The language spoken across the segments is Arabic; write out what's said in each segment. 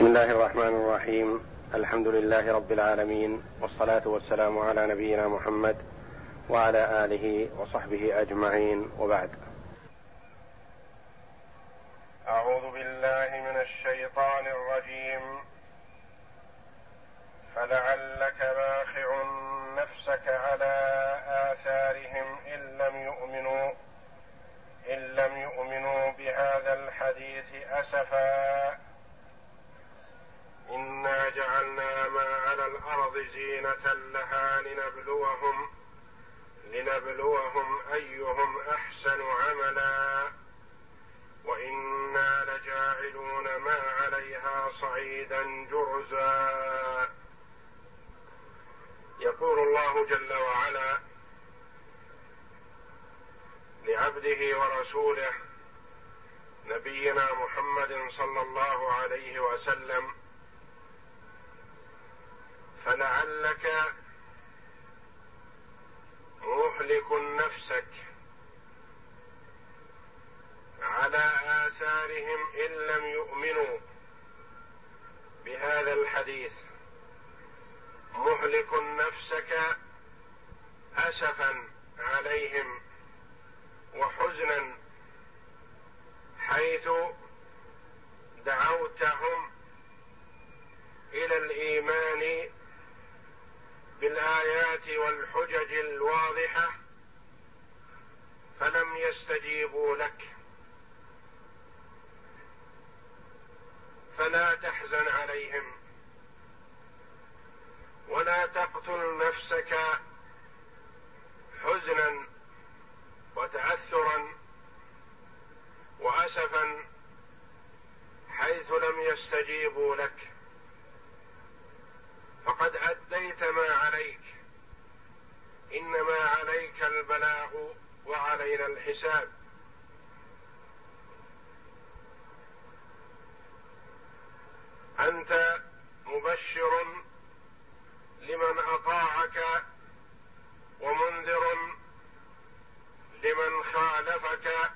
بسم الله الرحمن الرحيم. الحمد لله رب العالمين والصلاة والسلام على نبينا محمد وعلى آله وصحبه أجمعين. وبعد. أعوذ بالله من الشيطان الرجيم. فلعلك باخع نفسك على آثارهم إن لم يؤمنوا إن لم يؤمنوا بهذا الحديث أسفا. انا جعلنا ما على الأرض زينه لها لنبلوهم لنبلوهم ايهم احسن عملا وأنا لجاعلون ما عليها صعيدا جرزا. يقول الله جل وعلا لعبده ورسوله نبينا محمد صلى الله عليه وسلم فلعلك مهلك نفسك على آثارهم إن لم يؤمنوا بهذا الحديث. مهلك نفسك أسفا عليهم وحزنا حيث دعوتهم إلى الإيمان بالآيات والحجج الواضحة فلم يستجيبوا لك. فلا تحزن عليهم. ولا تقتل نفسك حزنا وتأثرا وأسفا حيث لم يستجيبوا لك. فقد أديت ما عليك. انما عليك البلاغ وعلينا الحساب. أنت مبشر لمن أطاعك ومنذر لمن خالفك.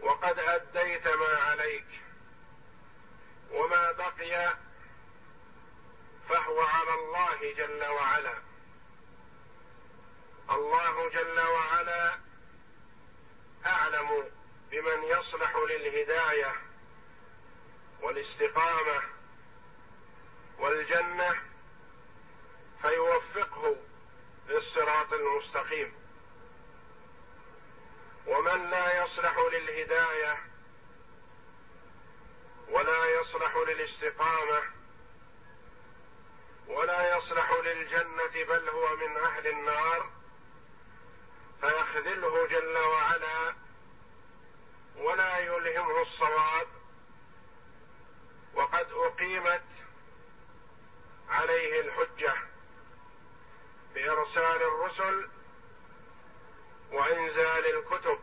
وقد أديت ما عليك. وما بقي فهو على الله جل وعلا. الله جل وعلا أعلم بمن يصلح للهداية والاستقامة والجنة فيوفقه للصراط المستقيم. ومن لا يصلح للهداية ولا يصلح للاستقامة ولا يصلح للجنة بل هو من أهل النار فيخذله جل وعلا ولا يلهمه الصواب. وقد أقيمت عليه الحجة بإرسال الرسل وإنزال الكتب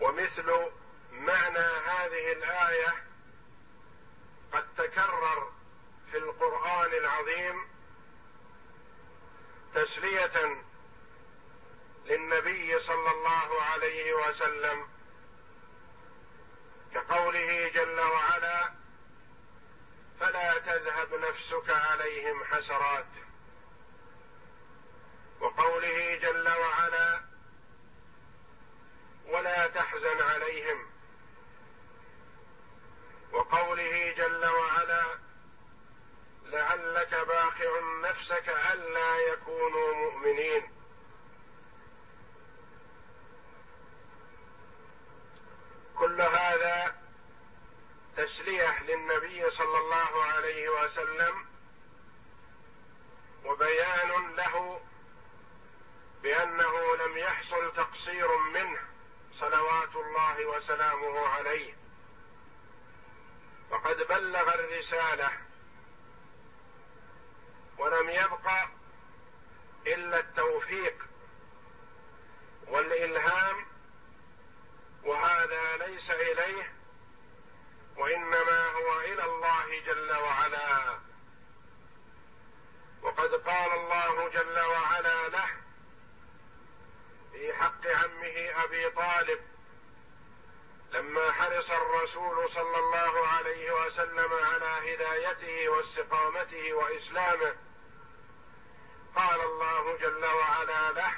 ومثل معنى هذه الآية قد تكرر في القرآن العظيم تسلية للنبي صلى الله عليه وسلم كقوله جل وعلا فلا تذهب نفسك عليهم حسرات وقوله جل وعلا ولا تحزن عليهم وقوله جل وعلا لعلك باخع نفسك ألا يكونوا مؤمنين. كل هذا تسليه للنبي صلى الله عليه وسلم وبيان له بأنه لم يحصل تقصير منه صلوات الله وسلامه عليه. فقد بلغ الرسالة ولم يبق إلا التوفيق والإلهام وهذا ليس إليه وإنما هو إلى الله جل وعلا. وقد قال الله جل وعلا له في حق عمه أبي طالب لما حرص الرسول صلى الله عليه وسلم على هدايته واستقامته وإسلامه قال الله جل وعلا له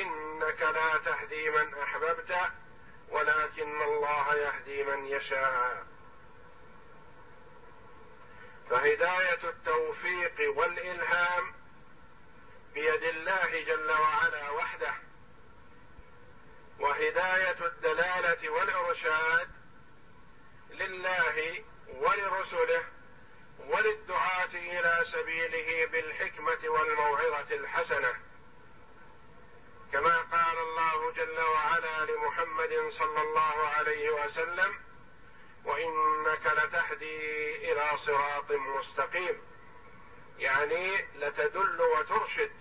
إنك لا تهدي من أحببت ولكن الله يهدي من يشاء. فهداية التوفيق والإلهام بيد الله جل وعلا وحده وهداية الدلالة والإرشاد لله ولرسله وللدعاة إلى سبيله بالحكمة والموعظة الحسنة. كما قال الله جل وعلا لمحمد صلى الله عليه وسلم وإنك لتهدي إلى صراط مستقيم. يعني لتدل وترشد.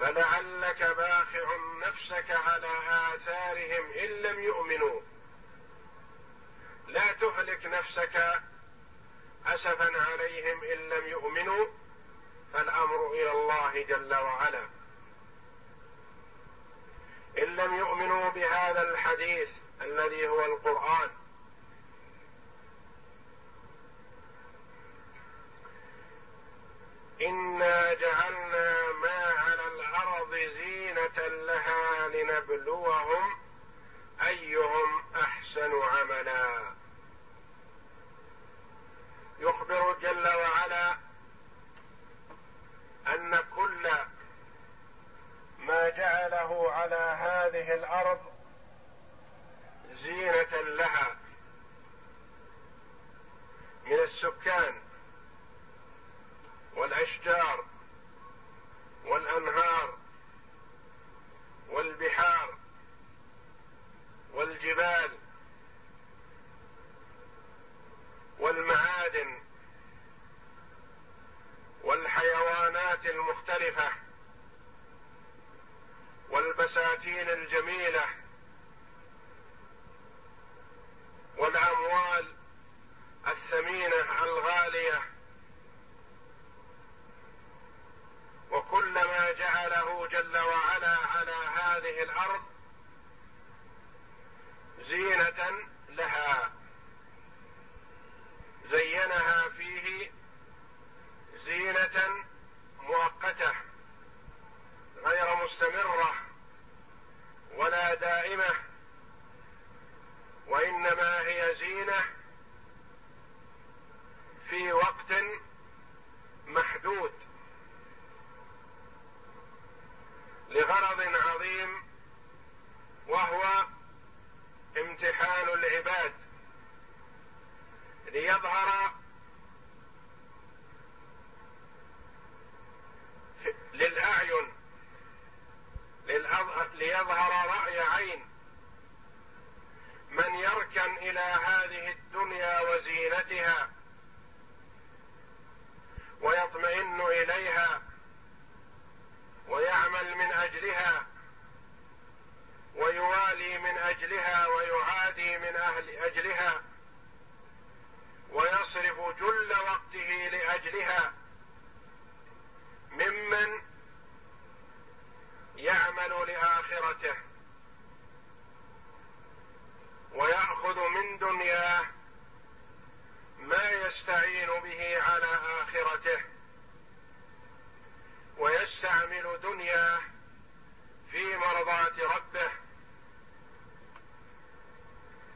فلعلك باخع نفسك على آثارهم إن لم يؤمنوا. لا تهلك نفسك أسفا عليهم إن لم يؤمنوا فالأمر إلى الله جل وعلا. إن لم يؤمنوا بهذا الحديث الذي هو القرآن إنا جعلنا ما على الأرض زينة لها لنبلوهم أيهم أحسن عملا. يخبر لغرض عظيم وهو امتحان العباد. ليظهر للأعين ليظهر رأي عين. من يركن إلى هذه الدنيا وزينتها ويطمئن إليها ويعمل من أجلها ويوالي من أجلها ويعادي من أهل أجلها ويصرف جل وقته لأجلها. ممن يعمل لآخرته ويأخذ من دنياه ما يستعين به على آخرته. ويستعمل دنياه في مرضاة ربه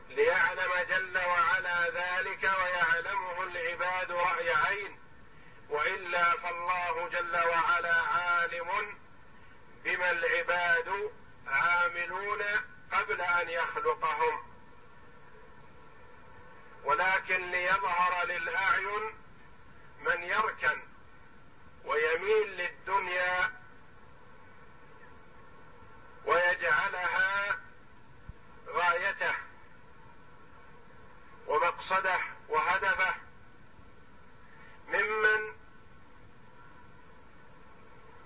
ليعلم جل وعلا ذلك ويعلمه العباد رأي عين. وإلا فالله جل وعلا عالم بما العباد عاملون قبل أن يخلقهم. ولكن ليظهر للأعين من يركن ويميل للدنيا ويجعلها غايته ومقصده وهدفه ممن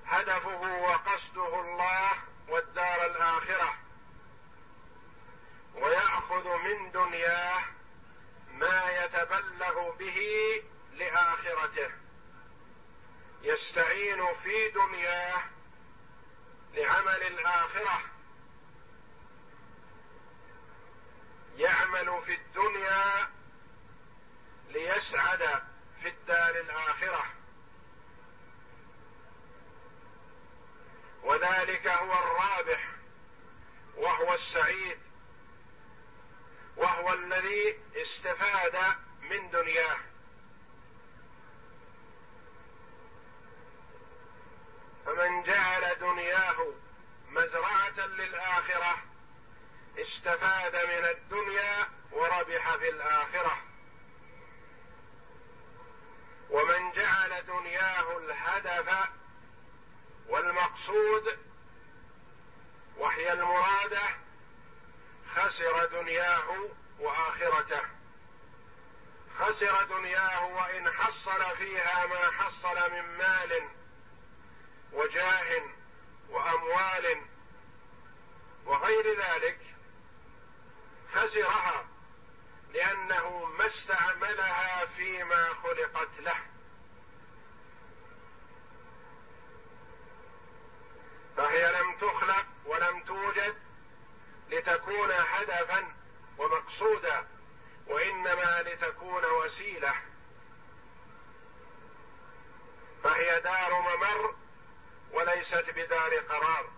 هدفه وقصده الله والدار الآخرة. ويأخذ من دنياه ما يتبلغ به لآخرته. يستعين في دنياه لعمل الآخرة. يعمل في الدنيا ليسعد في الدار الآخرة. وذلك هو الرابح وهو السعيد وهو الذي استفاد من دنياه. فمن جعل دنياه مزرعة للآخرة استفاد من الدنيا وربح في الآخرة. ومن جعل دنياه الهدف والمقصود وهي المرادة خسر دنياه وآخرته. خسر دنياه وإن حصل فيها ما حصل من مال وجاه وأموال وغير ذلك خسرها لأنه ما استعملها فيما خلقت له. فهي لم تخلق ولم توجد لتكون هدفا ومقصودا وإنما لتكون وسيلة. فهي دار ممر وليست بدار قرار.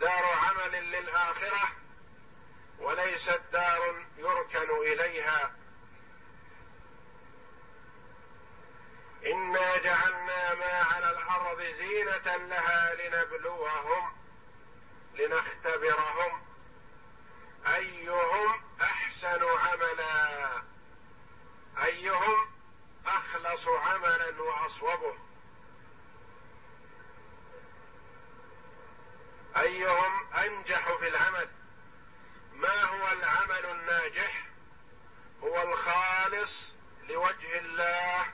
دار عمل للآخرة وليست دار يركن إليها. إنا جعلنا ما على الأرض زينة لها لنبلوهم لنختبرهم. أيهم أحسن عملا؟ أيهم أخلص عملا وأصوبه؟ أيهم أنجح في العمل؟ ما هو العمل الناجح؟ هو الخالص لوجه الله.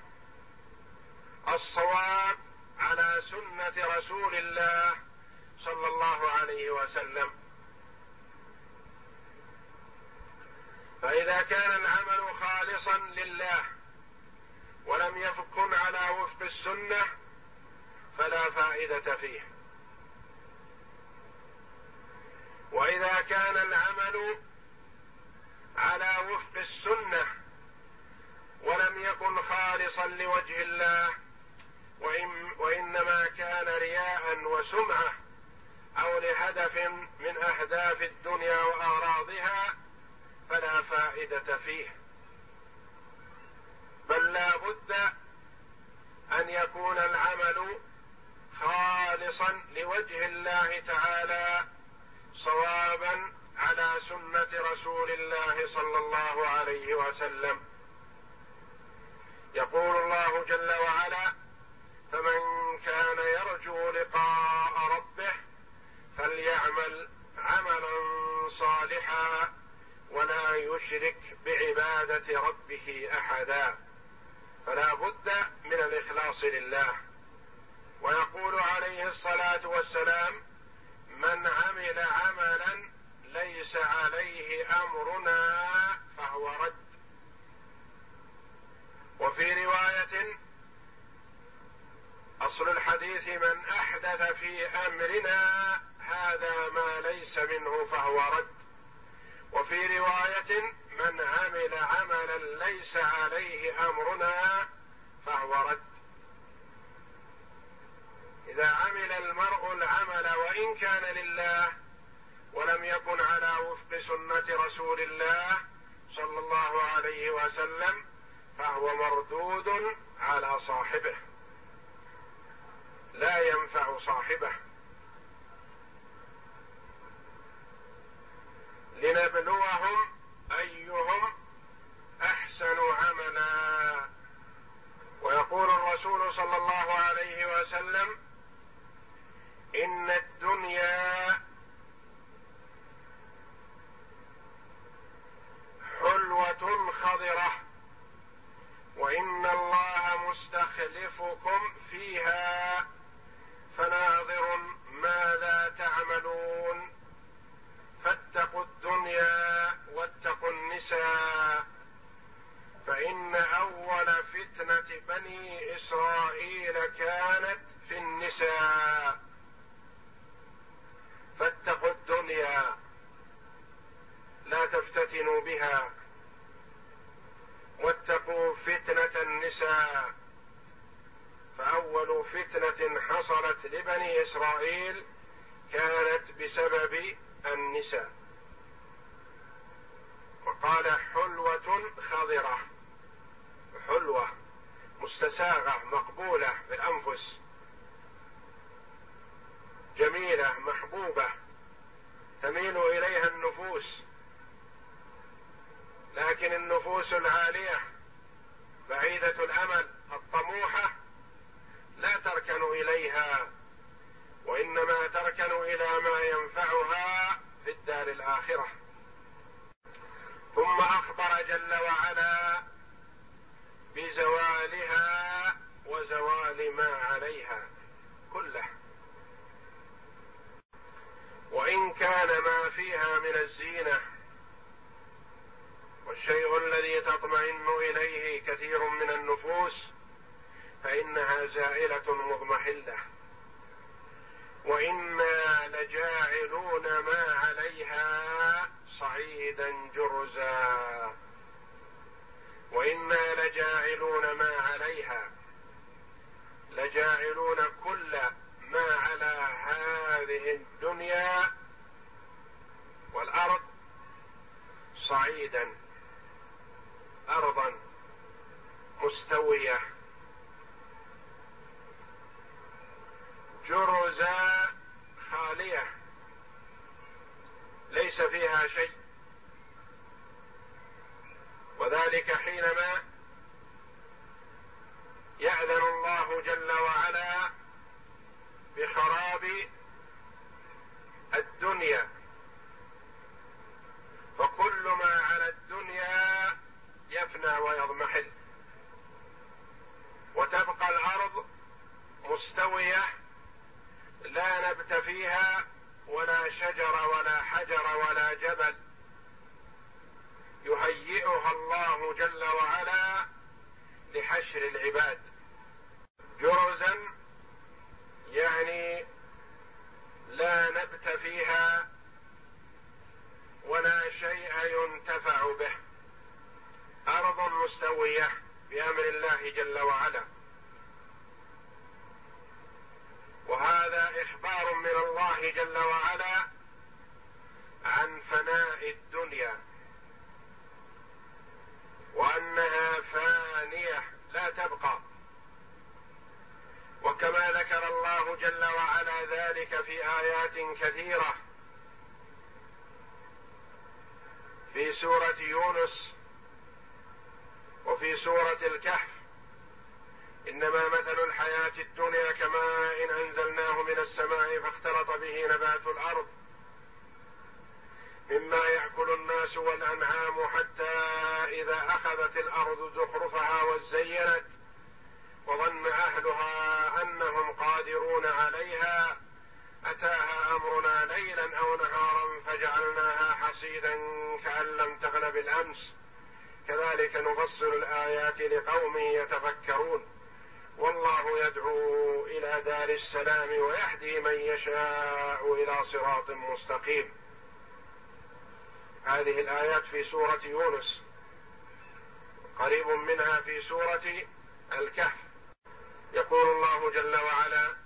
الصواب على سنة رسول الله صلى الله عليه وسلم. فإذا كان العمل خالصا لله ولم يكن على وفق السنة فلا فائدة فيه. وإذا كان العمل على وفق السنة ولم يكن خالصا لوجه الله وإن وإنما كان رياء وسمعة أو لهدف من أهداف الدنيا وأغراضها فلا فائدة فيه. بل لا بد أن يكون العمل خالصا لوجه الله تعالى صوابا على سنة رسول الله صلى الله عليه وسلم. يقول الله جل وعلا فمن كان يرجو لقاء ربه فليعمل عملا صالحا ولا يشرك بعبادة ربه احدا فلا بد من الإخلاص لله ويقول عليه الصلاة والسلام من عمل عملا ليس عليه أمرنا فهو رد. وفي رواية أصل الحديث من أحدث في أمرنا هذا ما ليس منه فهو رد. وفي رواية من عمل عملا ليس عليه أمرنا فهو رد. إذا عمل المرء العمل وإن كان لله ولم يكن على وفق سنة رسول الله صلى الله عليه وسلم فهو مردود على صاحبه. لا ينفع صاحبه. لنبلوهم أيهم أحسن عملا. ويقول الرسول صلى الله عليه وسلم إن الدنيا حلوة خضرة وإن الله مستخلفكم فيها فناظر ماذا تعملون. فاتقوا الدنيا واتقوا النساء فإن أول فتنة بني إسرائيل كانت في النساء فاتقوا الدنيا لا تفتتنوا بها واتقوا فتنه النساء فأول فتنة حصلت لبني إسرائيل كانت بسبب النساء. وقال حلوة خضرة حلوة مستساغة مقبولة في الانفس جميلة محبوبة تميل إليها النفوس لكن النفوس العالية بعيدة الأمل الطموحة لا تركن إليها وإنما تركن إلى ما ينفعها في الدار الآخرة. ثم أخبر جل وعلا بزوالها وزوال ما عليها كله. وإن كان ما فيها من الزينة والشيء الذي تطمئن إليه كثير من النفوس فإنها زائلة مضمحلة. وإنا لجاعلون ما عليها صعيدا جرزا. وإنا لجاعلون ما عليها لجاعلون كل ما على هذه الدنيا والأرض صعيدا ارضا مستوية. جرزا خالية. ليس فيها شيء. وذلك حينما يأذن الله جل وعلا بخراب الدنيا. فكل ما على الدنيا يفنى ويضمحل. وتبقى الأرض مستوية لا نبت فيها ولا شجر ولا حجر ولا جبل. يهيئها الله جل وعلا لحشر العباد. جرزا يعني لا نبت فيها ولا شيء ينتفع به. ارض مستويه بأمر الله جل وعلا. وهذا إخبار من الله جل وعلا عن فناء الدنيا وأنها فانية لا تبقى. وكما ذكر الله جل وعلا ذلك في آيات كثيرة. في سورة يونس وفي سورة الكهف. إنما مثل الحياة الدنيا كماء إن أنزلناه من السماء فاختلط به نبات الأرض. مما يأكل الناس والأنعام حتى إذا أخذت الأرض زخرفها وزينت وظن أهلها أنهم قادرون عليها. أتاها أمرنا ليلا أو نهارا فجعلناها حصيدا كأن لم تغن بالأمس. كذلك نفصل الآيات لقوم يتفكرون. والله يدعو إلى دار السلام ويهدي من يشاء إلى صراط مستقيم. هذه الآيات في سورة يونس. قريب منها في سورة الكهف. يقول الله جل وعلا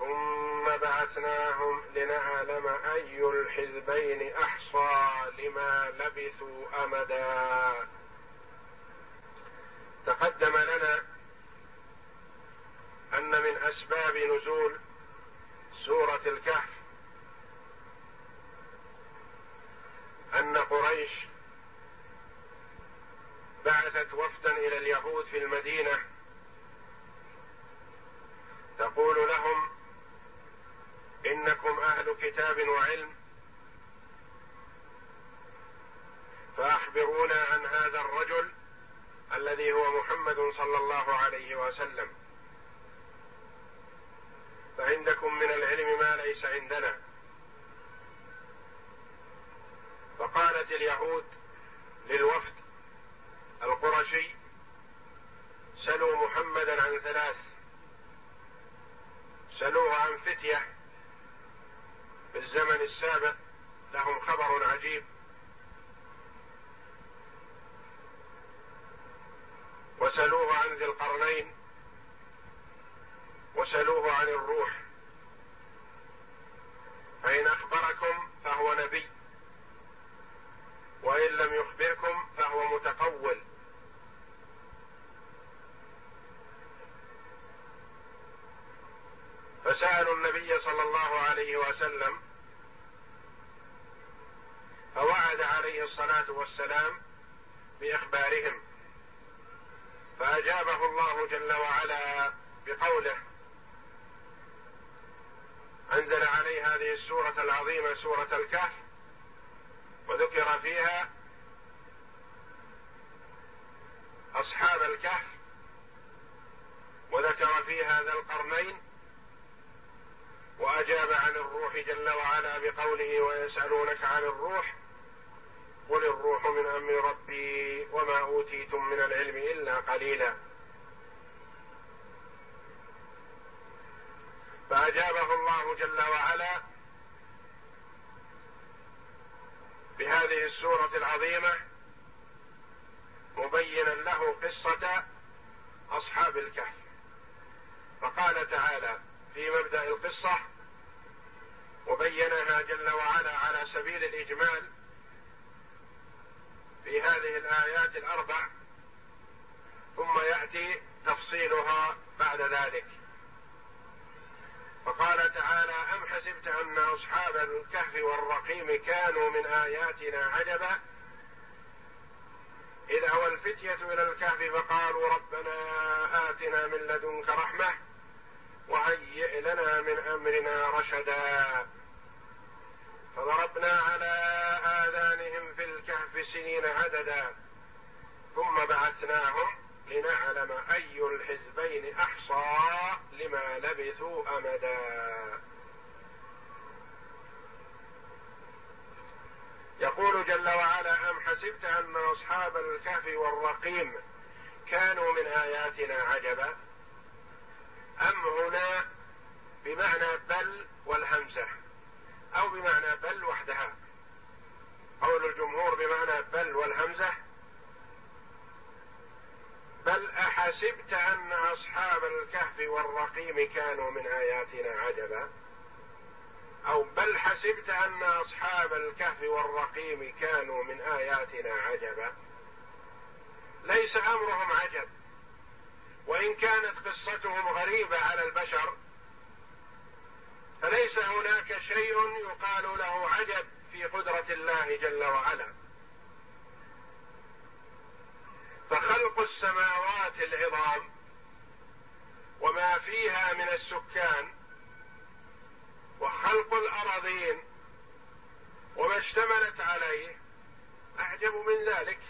ثم بعثناهم لنعلم أي الحزبين أحصى لما لبثوا أمدا. تقدم لنا أن من أسباب نزول سورة الكهف أن قريش بعثت وفدا إلى اليهود في المدينة تقول لهم إنكم أهل كتاب وعلم. فأخبرونا عن هذا الرجل الذي هو محمد صلى الله عليه وسلم. فعندكم من العلم ما ليس عندنا. فقالت اليهود للوفد القرشي سلوا محمدا عن ثلاث سلوه عن فتية في الزمن السابق لهم خبر عجيب. وسلوه عن ذي القرنين وسلوه عن الروح. فإن أخبركم فهو نبي وإن لم يخبركم فهو متقول. فسألوا النبي صلى الله عليه وسلم فوعد عليه الصلاة والسلام بإخبارهم فأجابه الله جل وعلا بقوله أنزل عليه هذه السورة العظيمة سورة الكهف وذكر فيها أصحاب الكهف وذكر فيها ذا القرنين وأجاب عن الروح جل وعلا بقوله ويسألونك عن الروح قل الروح من أمر ربي وما أوتيتم من العلم إلا قليلا. فأجابه الله جل وعلا بهذه السورة العظيمة مبينا له قصة أصحاب الكهف. فقال تعالى في مبدأ القصة وبينها جل وعلا على سبيل الإجمال في هذه الآيات الأربع ثم يأتي تفصيلها بعد ذلك. فقال تعالى أم حسبت أن أصحاب الكهف والرقيم كانوا من آياتنا عجبا؟ إذ اوى الفتية إلى الكهف فقالوا ربنا آتنا من لدنك رحمة وهيئ لنا من أمرنا رشدا. فضربنا على آذانهم في الكهف سنين عددا. ثم بعثناهم لنعلم أي الحزبين أحصى لما لبثوا أمدا. يقول جل وعلا أم حسبت أن أصحاب الكهف والرقيم كانوا من آياتنا عجبا؟ أم هنا بمعنى بل والهمزة أو بمعنى بل وحدها. قول الجمهور بمعنى بل والهمزة بل أحسبت أن أصحاب الكهف والرقيم كانوا من آياتنا عجبا أو بل حسبت أن أصحاب الكهف والرقيم كانوا من آياتنا عجبا. ليس أمرهم عجب وإن كانت قصتهم غريبة على البشر فليس هناك شيء يقال له عجب في قدرة الله جل وعلا. فخلق السماوات العظام وما فيها من السكان وخلق الأراضين وما اشتملت عليه أعجب من ذلك.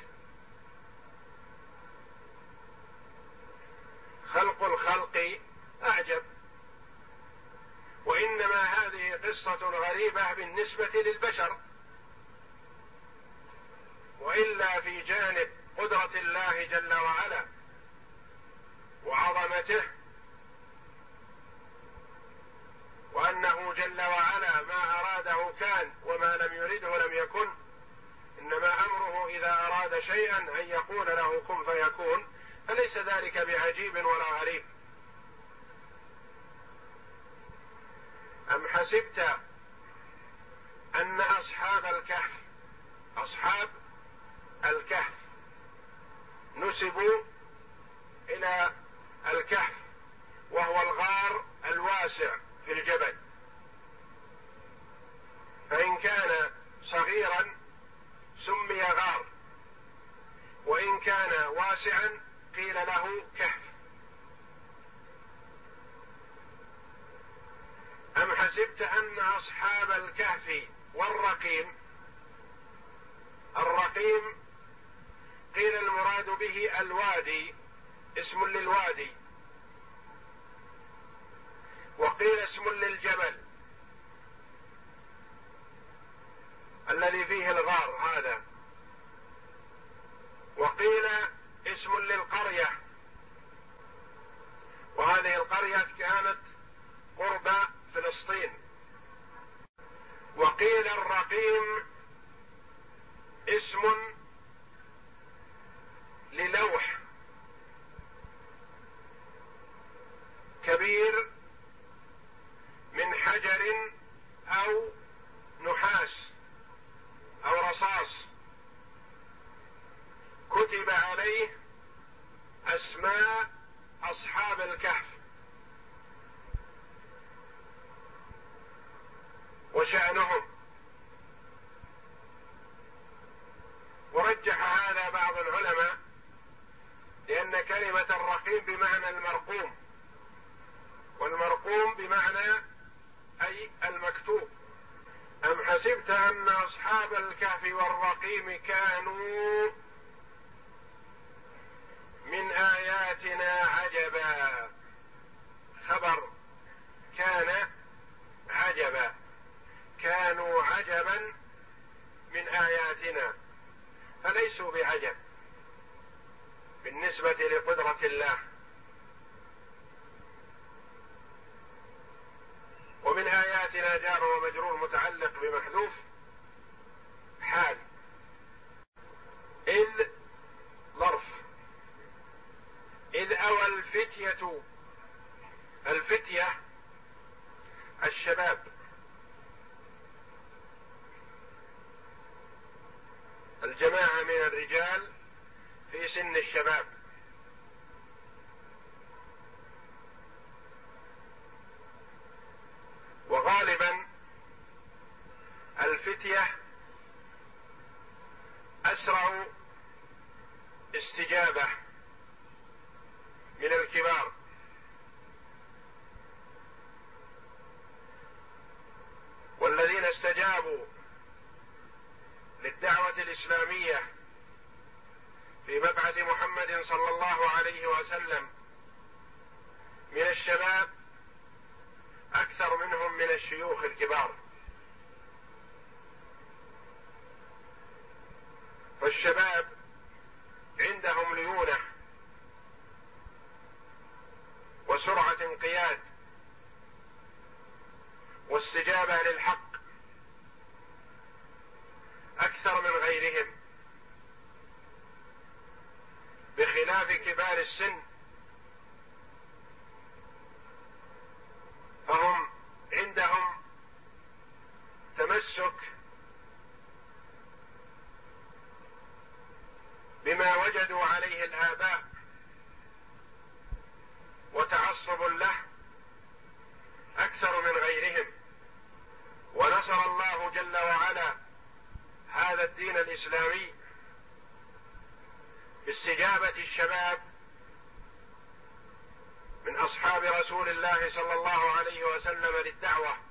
هذه قصة غريبة بالنسبة للبشر. وإلا في جانب قدرة الله جل وعلا وعظمته وأنه جل وعلا ما أراده كان وما لم يرده لم يكن إنما أمره إذا أراد شيئا أن يقول له كن فيكون فليس ذلك بعجيب ولا غريب. أم حسبت أن أصحاب الكهف أصحاب الكهف نسبوا إلى الكهف وهو الغار الواسع في الجبل. فإن كان صغيرا سمي غار وإن كان واسعا قيل له كهف. أم حسبت أن أصحاب الكهف والرقيم الرقيم قيل المراد به الوادي اسم للوادي وقيل اسم للجبل الذي فيه الغار هذا وقيل اسم للقريه وهذه القريه كانت قرب فلسطين وقيل الرقيم اسم للوح كبير من حجر أو نحاس أو رصاص كتب عليه اسماء اصحاب الكهف وشانهم ورجح هذا بعض العلماء لأن كلمه الرقيم بمعنى المرقوم والمرقوم بمعنى اي المكتوب ام حسبت ان اصحاب الكهف والرقيم كانوا من اياتنا عجبا خبر كان عجبا كانوا عجبا من آياتنا فليسوا بعجب. بالنسبة لقدرة الله. ومن آياتنا جار ومجرور متعلق بمحذوف حال. إذ ظرف. إذ أوى الفتية الفتية الشباب. الجماعة من الرجال في سن الشباب. وغالبا الفتية أسرع استجابة من الكبار. والذين استجابوا للدعوة الإسلامية في مبعث محمد صلى الله عليه وسلم من الشباب أكثر منهم من الشيوخ الكبار. فالشباب عندهم ليونة وسرعة انقياد واستجابة للحق أكثر من غيرهم بخلاف كبار السن فهم عندهم تمسك بما وجدوا عليه الآباء وتعصب له أكثر من غيرهم. ونصر الله جل وعلا هذا الدين الإسلامي باستجابه الشباب من اصحاب رسول الله صلى الله عليه وسلم للدعوة.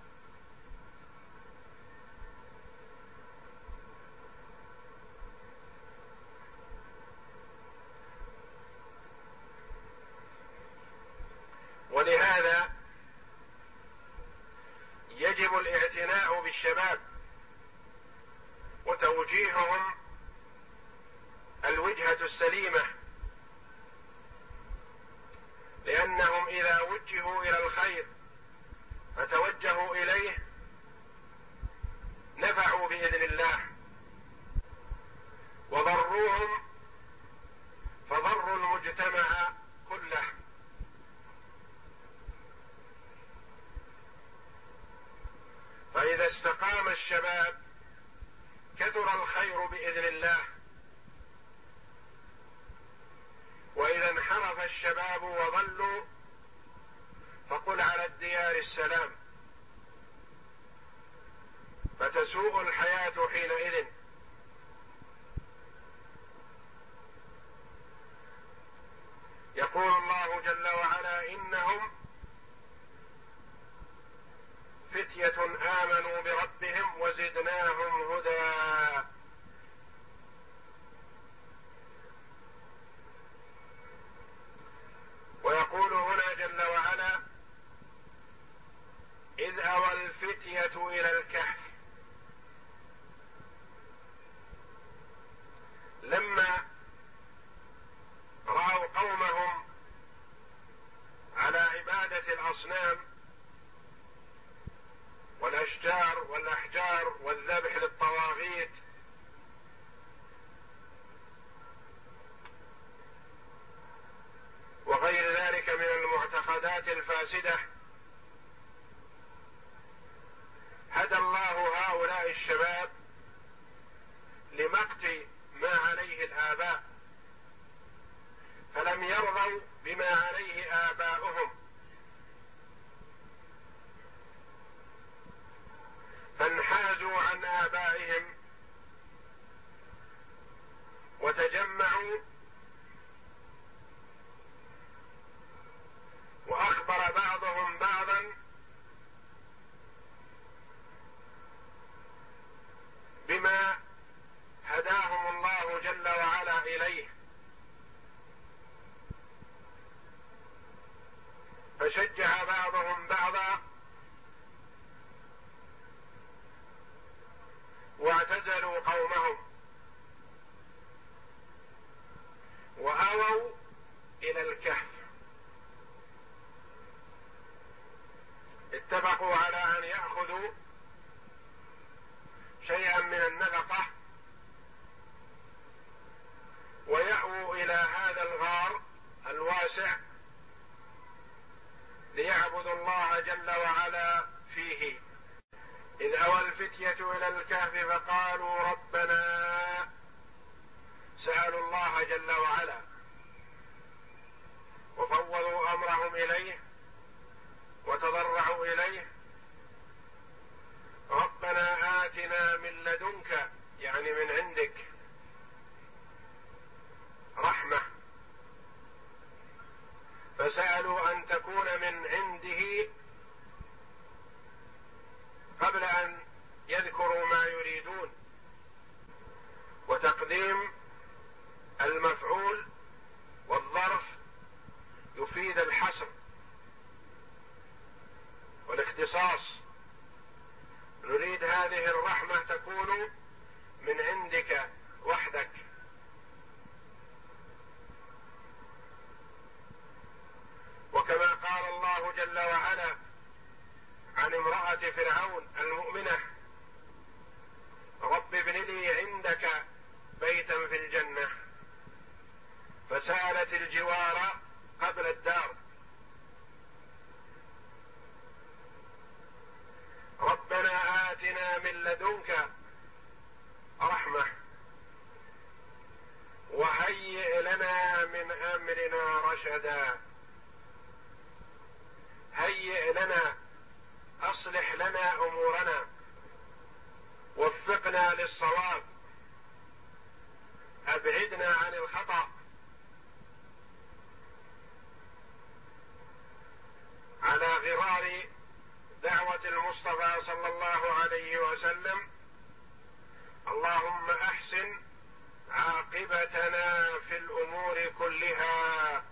إلى الخير فتوجهوا إليه نفعوا بإذن الله. وضروهم فضروا المجتمع كله. فإذا استقام الشباب كثر الخير بإذن الله. وإذا انحرف الشباب وضلوا فقل على الديار السلام. فتسوء الحياة حينئذ. جل وعلا إنهم فتية آمنوا بربهم وزدناهم هدى. ويقول هنا جل وعلا إذ أوى الفتية إلى الكهف. لما رأوا قومهم على عبادة الأصنام والأشجار والأحجار والذبح للطواغيت وغير ذلك من المعتقدات الفاسدة هدى الله هؤلاء الشباب لمقت ما عليه الاباء فلم يرضوا بما عليه اباؤهم فانحازوا عن ابائهم وتجمعوا واخبر بعضهم بعضا بما هداهم الله جل وعلا اليه فشجع بعضهم بعضا واعتزلوا قومهم واووا إلى الكهف اتفقوا على ان ياخذوا شيئا من النفقه إلى هذا الغار الواسع ليعبدوا الله جل وعلا فيه. إذ أوى الفتية إلى الكهف فقالوا ربنا سألوا الله جل وعلا. وفوضوا أمرهم إليه وتضرعوا إليه. ربنا آتنا من لدنك يعني من عندك رحمة. فسألوا أن تكون من عنده قبل أن يذكروا ما يريدون. وتقديم المفعول والظرف يفيد الحصر والاختصاص. نريد هذه الرحمة تكون من عندك وحدك. وكما قال الله جل وعلا عن امرأة فرعون المؤمنة رب ابن لي عندك بيتا في الجنة. فسألت الجوار قبل الدار. ربنا آتنا من لدنك رحمة وهيئ لنا من أمرنا رشدا. صلى الله عليه وسلم اللهم أحسن عاقبتنا في الأمور كلها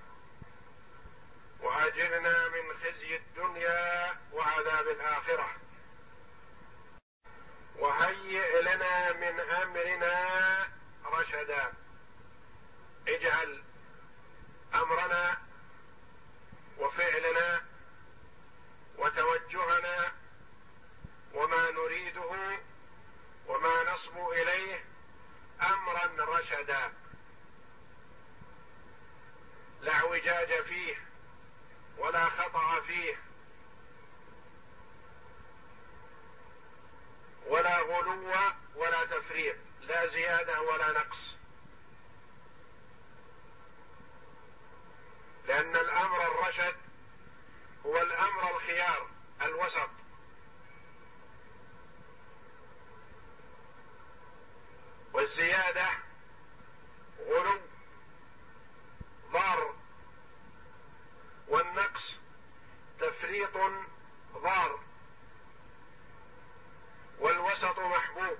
وأجرنا من خزي الدنيا وعذاب الآخرة. وهيئ لنا من أمرنا رشدا. اجعل أمرنا وفعلنا وتوجهنا وما نريده وما نصبو إليه أمرا رشدا. لا اعوجاج فيه ولا خطأ فيه ولا غلو ولا تفريط لا زيادة ولا نقص. لأن الأمر الرشد هو الأمر الخيار الوسط. والزيادة غلو ضار والنقص تفريط ضار والوسط محبوب.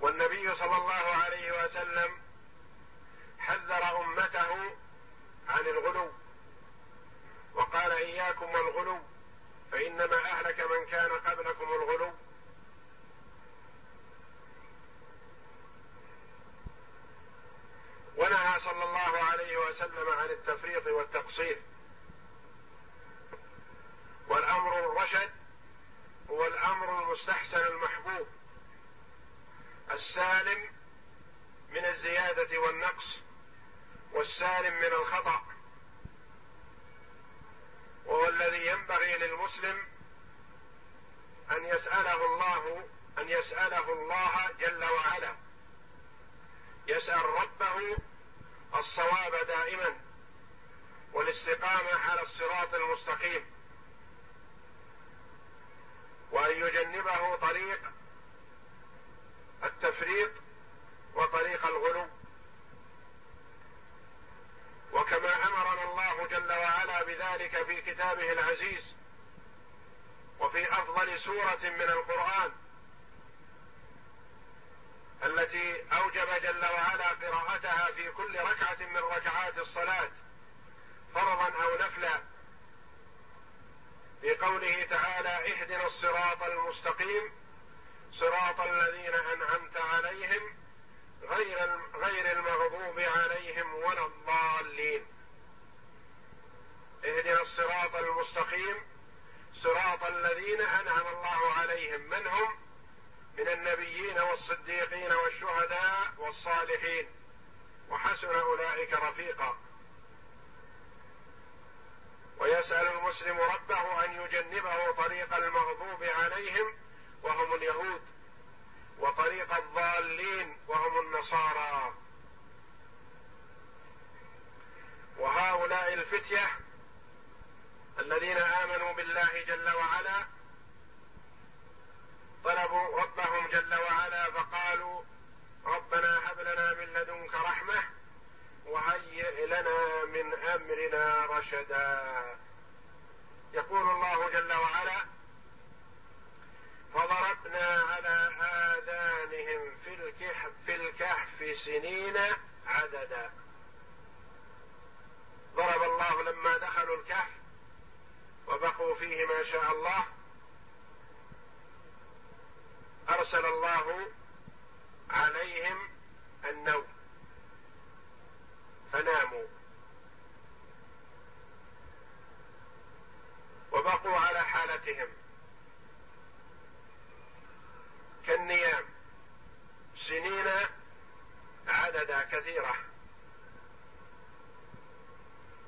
والنبي صلى الله عليه وسلم حذر أمته عن الغلو وقال إياكم والغلو فإنما أهلك من كان قبلكم الغلو. ونهى صلى الله عليه وسلم عن التفريط والتقصير. والأمر الرشد هو الامر المستحسن المحبوب السالم من الزيادة والنقص والسالم من الخطأ وهو الذي ينبغي للمسلم أن يسأله الله أن يسأله الله جل وعلا. يسأل ربه الصواب دائما والاستقامة على الصراط المستقيم وأن يجنبه طريق التفريط وطريق الغلو. وكما أمرنا الله جل وعلا بذلك في كتابه العزيز وفي أفضل سورة من القرآن التي أوجب جل وعلا قراءتها في كل ركعة من ركعات الصلاة فرضا أو نفلا في قوله تعالى اهدنا الصراط المستقيم صراط الذين أنعمت عليهم غير غير المغضوب عليهم ولا الضالين. اهدنا الصراط المستقيم صراط الذين أنعم الله عليهم. من هم؟ من النبيين والصديقين والشهداء والصالحين. وحسن أولئك رفيقا. ويسأل المسلم ربه أن يجنبه طريق المغضوب عليهم وهم اليهود وطريق الضالين وهم النصارى. وهؤلاء الفتية الذين آمنوا بالله جل وعلا طلبوا ربهم جل وعلا فقالوا ربنا هب لنا من لدنك رحمة وهيئ لنا من أمرنا رشدا. يقول الله جل وعلا فضربنا على آذانهم في الكهف في الكهف سنين عددا. ضرب الله لما دخلوا الكهف وبقوا فيه ما شاء الله. أرسل الله عليهم النوم. فناموا. وبقوا على حالتهم. كالنيام. سنين عددا كثيرة.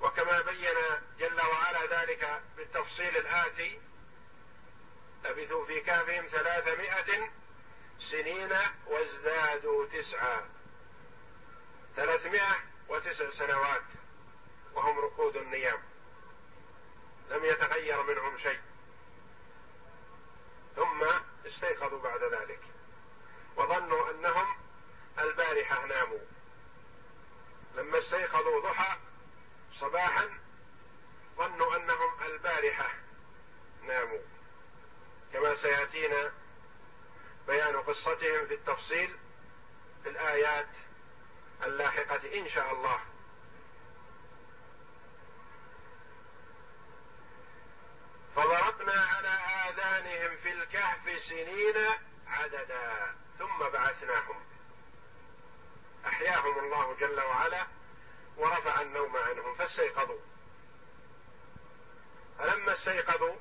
وكما بين جل وعلا ذلك بالتفصيل الآتي لبثوا في كهفهم ثلاثمائة سنين وازدادوا تسعا ثلاثمائة وتسع سنوات وهم رقود النيام. لم يتغير منهم شيء. ثم استيقظوا بعد ذلك. وظنوا أنهم البارحة ناموا. لما استيقظوا ضحى صباحا ظنوا أنهم البارحة ناموا. كما سيأتينا بيان قصتهم في التفصيل في الآيات اللاحقة إن شاء الله. فضربنا على آذانهم في الكهف سنين عددا ثم بعثناهم. أحياهم الله جل وعلا ورفع النوم عنهم فاستيقظوا. فلما استيقظوا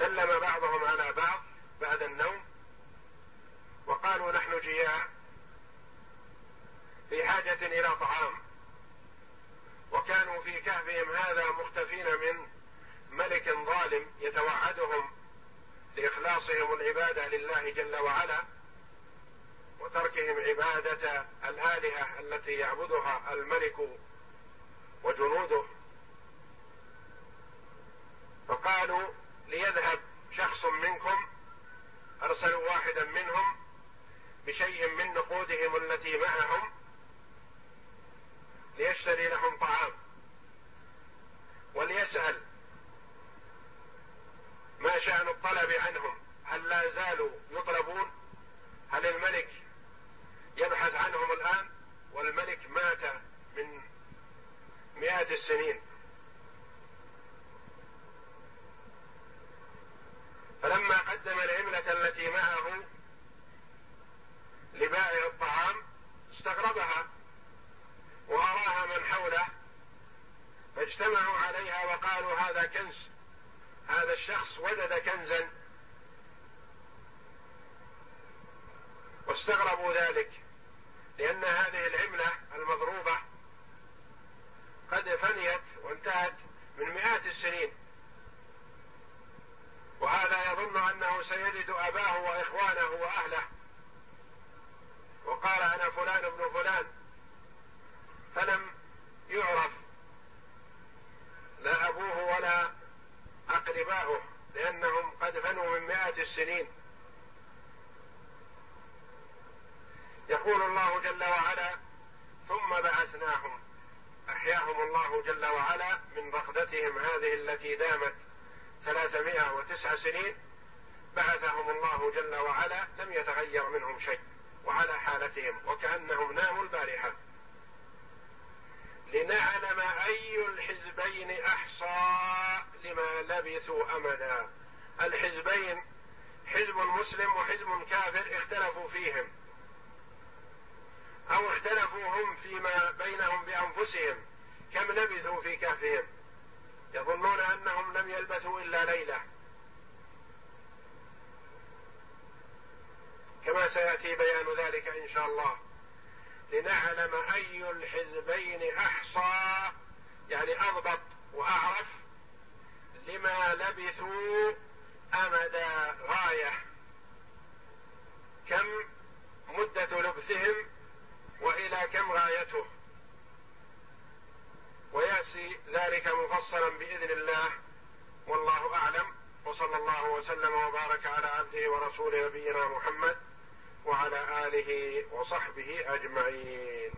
سلم بعضهم على بعض بعد النوم وقالوا نحن جياع في حاجة إلى طعام وكانوا في كهفهم هذا مختفين من ملك ظالم يتوعدهم لإخلاصهم العبادة لله جل وعلا وتركهم عبادة الآلهة التي يعبدها الملك وجنوده فقالوا ليذهب شخص منكم ارسلوا واحدا منهم بشيء من نقودهم التي معهم ليشتري لهم طعام وليسأل ما شأن الطلب عنهم هل لا زالوا يطلبون؟ هل الملك يبحث عنهم الآن؟ والملك مات من مئات السنين. قدم العملة التي معه لبائع الطعام استغربها وأراها من حوله فاجتمعوا عليها وقالوا هذا كنز هذا الشخص وجد كنزا. واستغربوا ذلك لأن هذه العملة المضروبة قد فنيت وانتهت من مئات السنين. وهذا يظن أنه سيجد أباه وإخوانه وأهله. وقال أنا فلان ابن فلان. فلم يعرف. لا أبوه ولا أقرباؤه لأنهم قد فنوا من مئات السنين. يقول الله جل وعلا ثم بعثناهم. أحياهم الله جل وعلا من رقدتهم هذه التي دامت. ثلاثمائة وتسع سنين بعثهم الله جل وعلا لم يتغير منهم شيء وعلى حالتهم وكأنهم ناموا البارحة. لنعلم أي الحزبين أحصى لما لبثوا أمدا. الحزبين حزب مسلم وحزب كافر اختلفوا فيهم. أو اختلفوا هم فيما بينهم بأنفسهم. كم لبثوا في كهفهم؟ يظنون أنهم لم يلبثوا إلا ليلة. كما سيأتي بيان ذلك إن شاء الله. لنعلم أي الحزبين أحصى يعني أضبط وأعرف لما لبثوا أمد غاية. كم مدة لبثهم وإلى كم غايته. ويأتي ذلك مفصلا بإذن الله والله أعلم وصلى الله وسلم وبارك على عبده ورسوله نبينا محمد وعلى آله وصحبه أجمعين.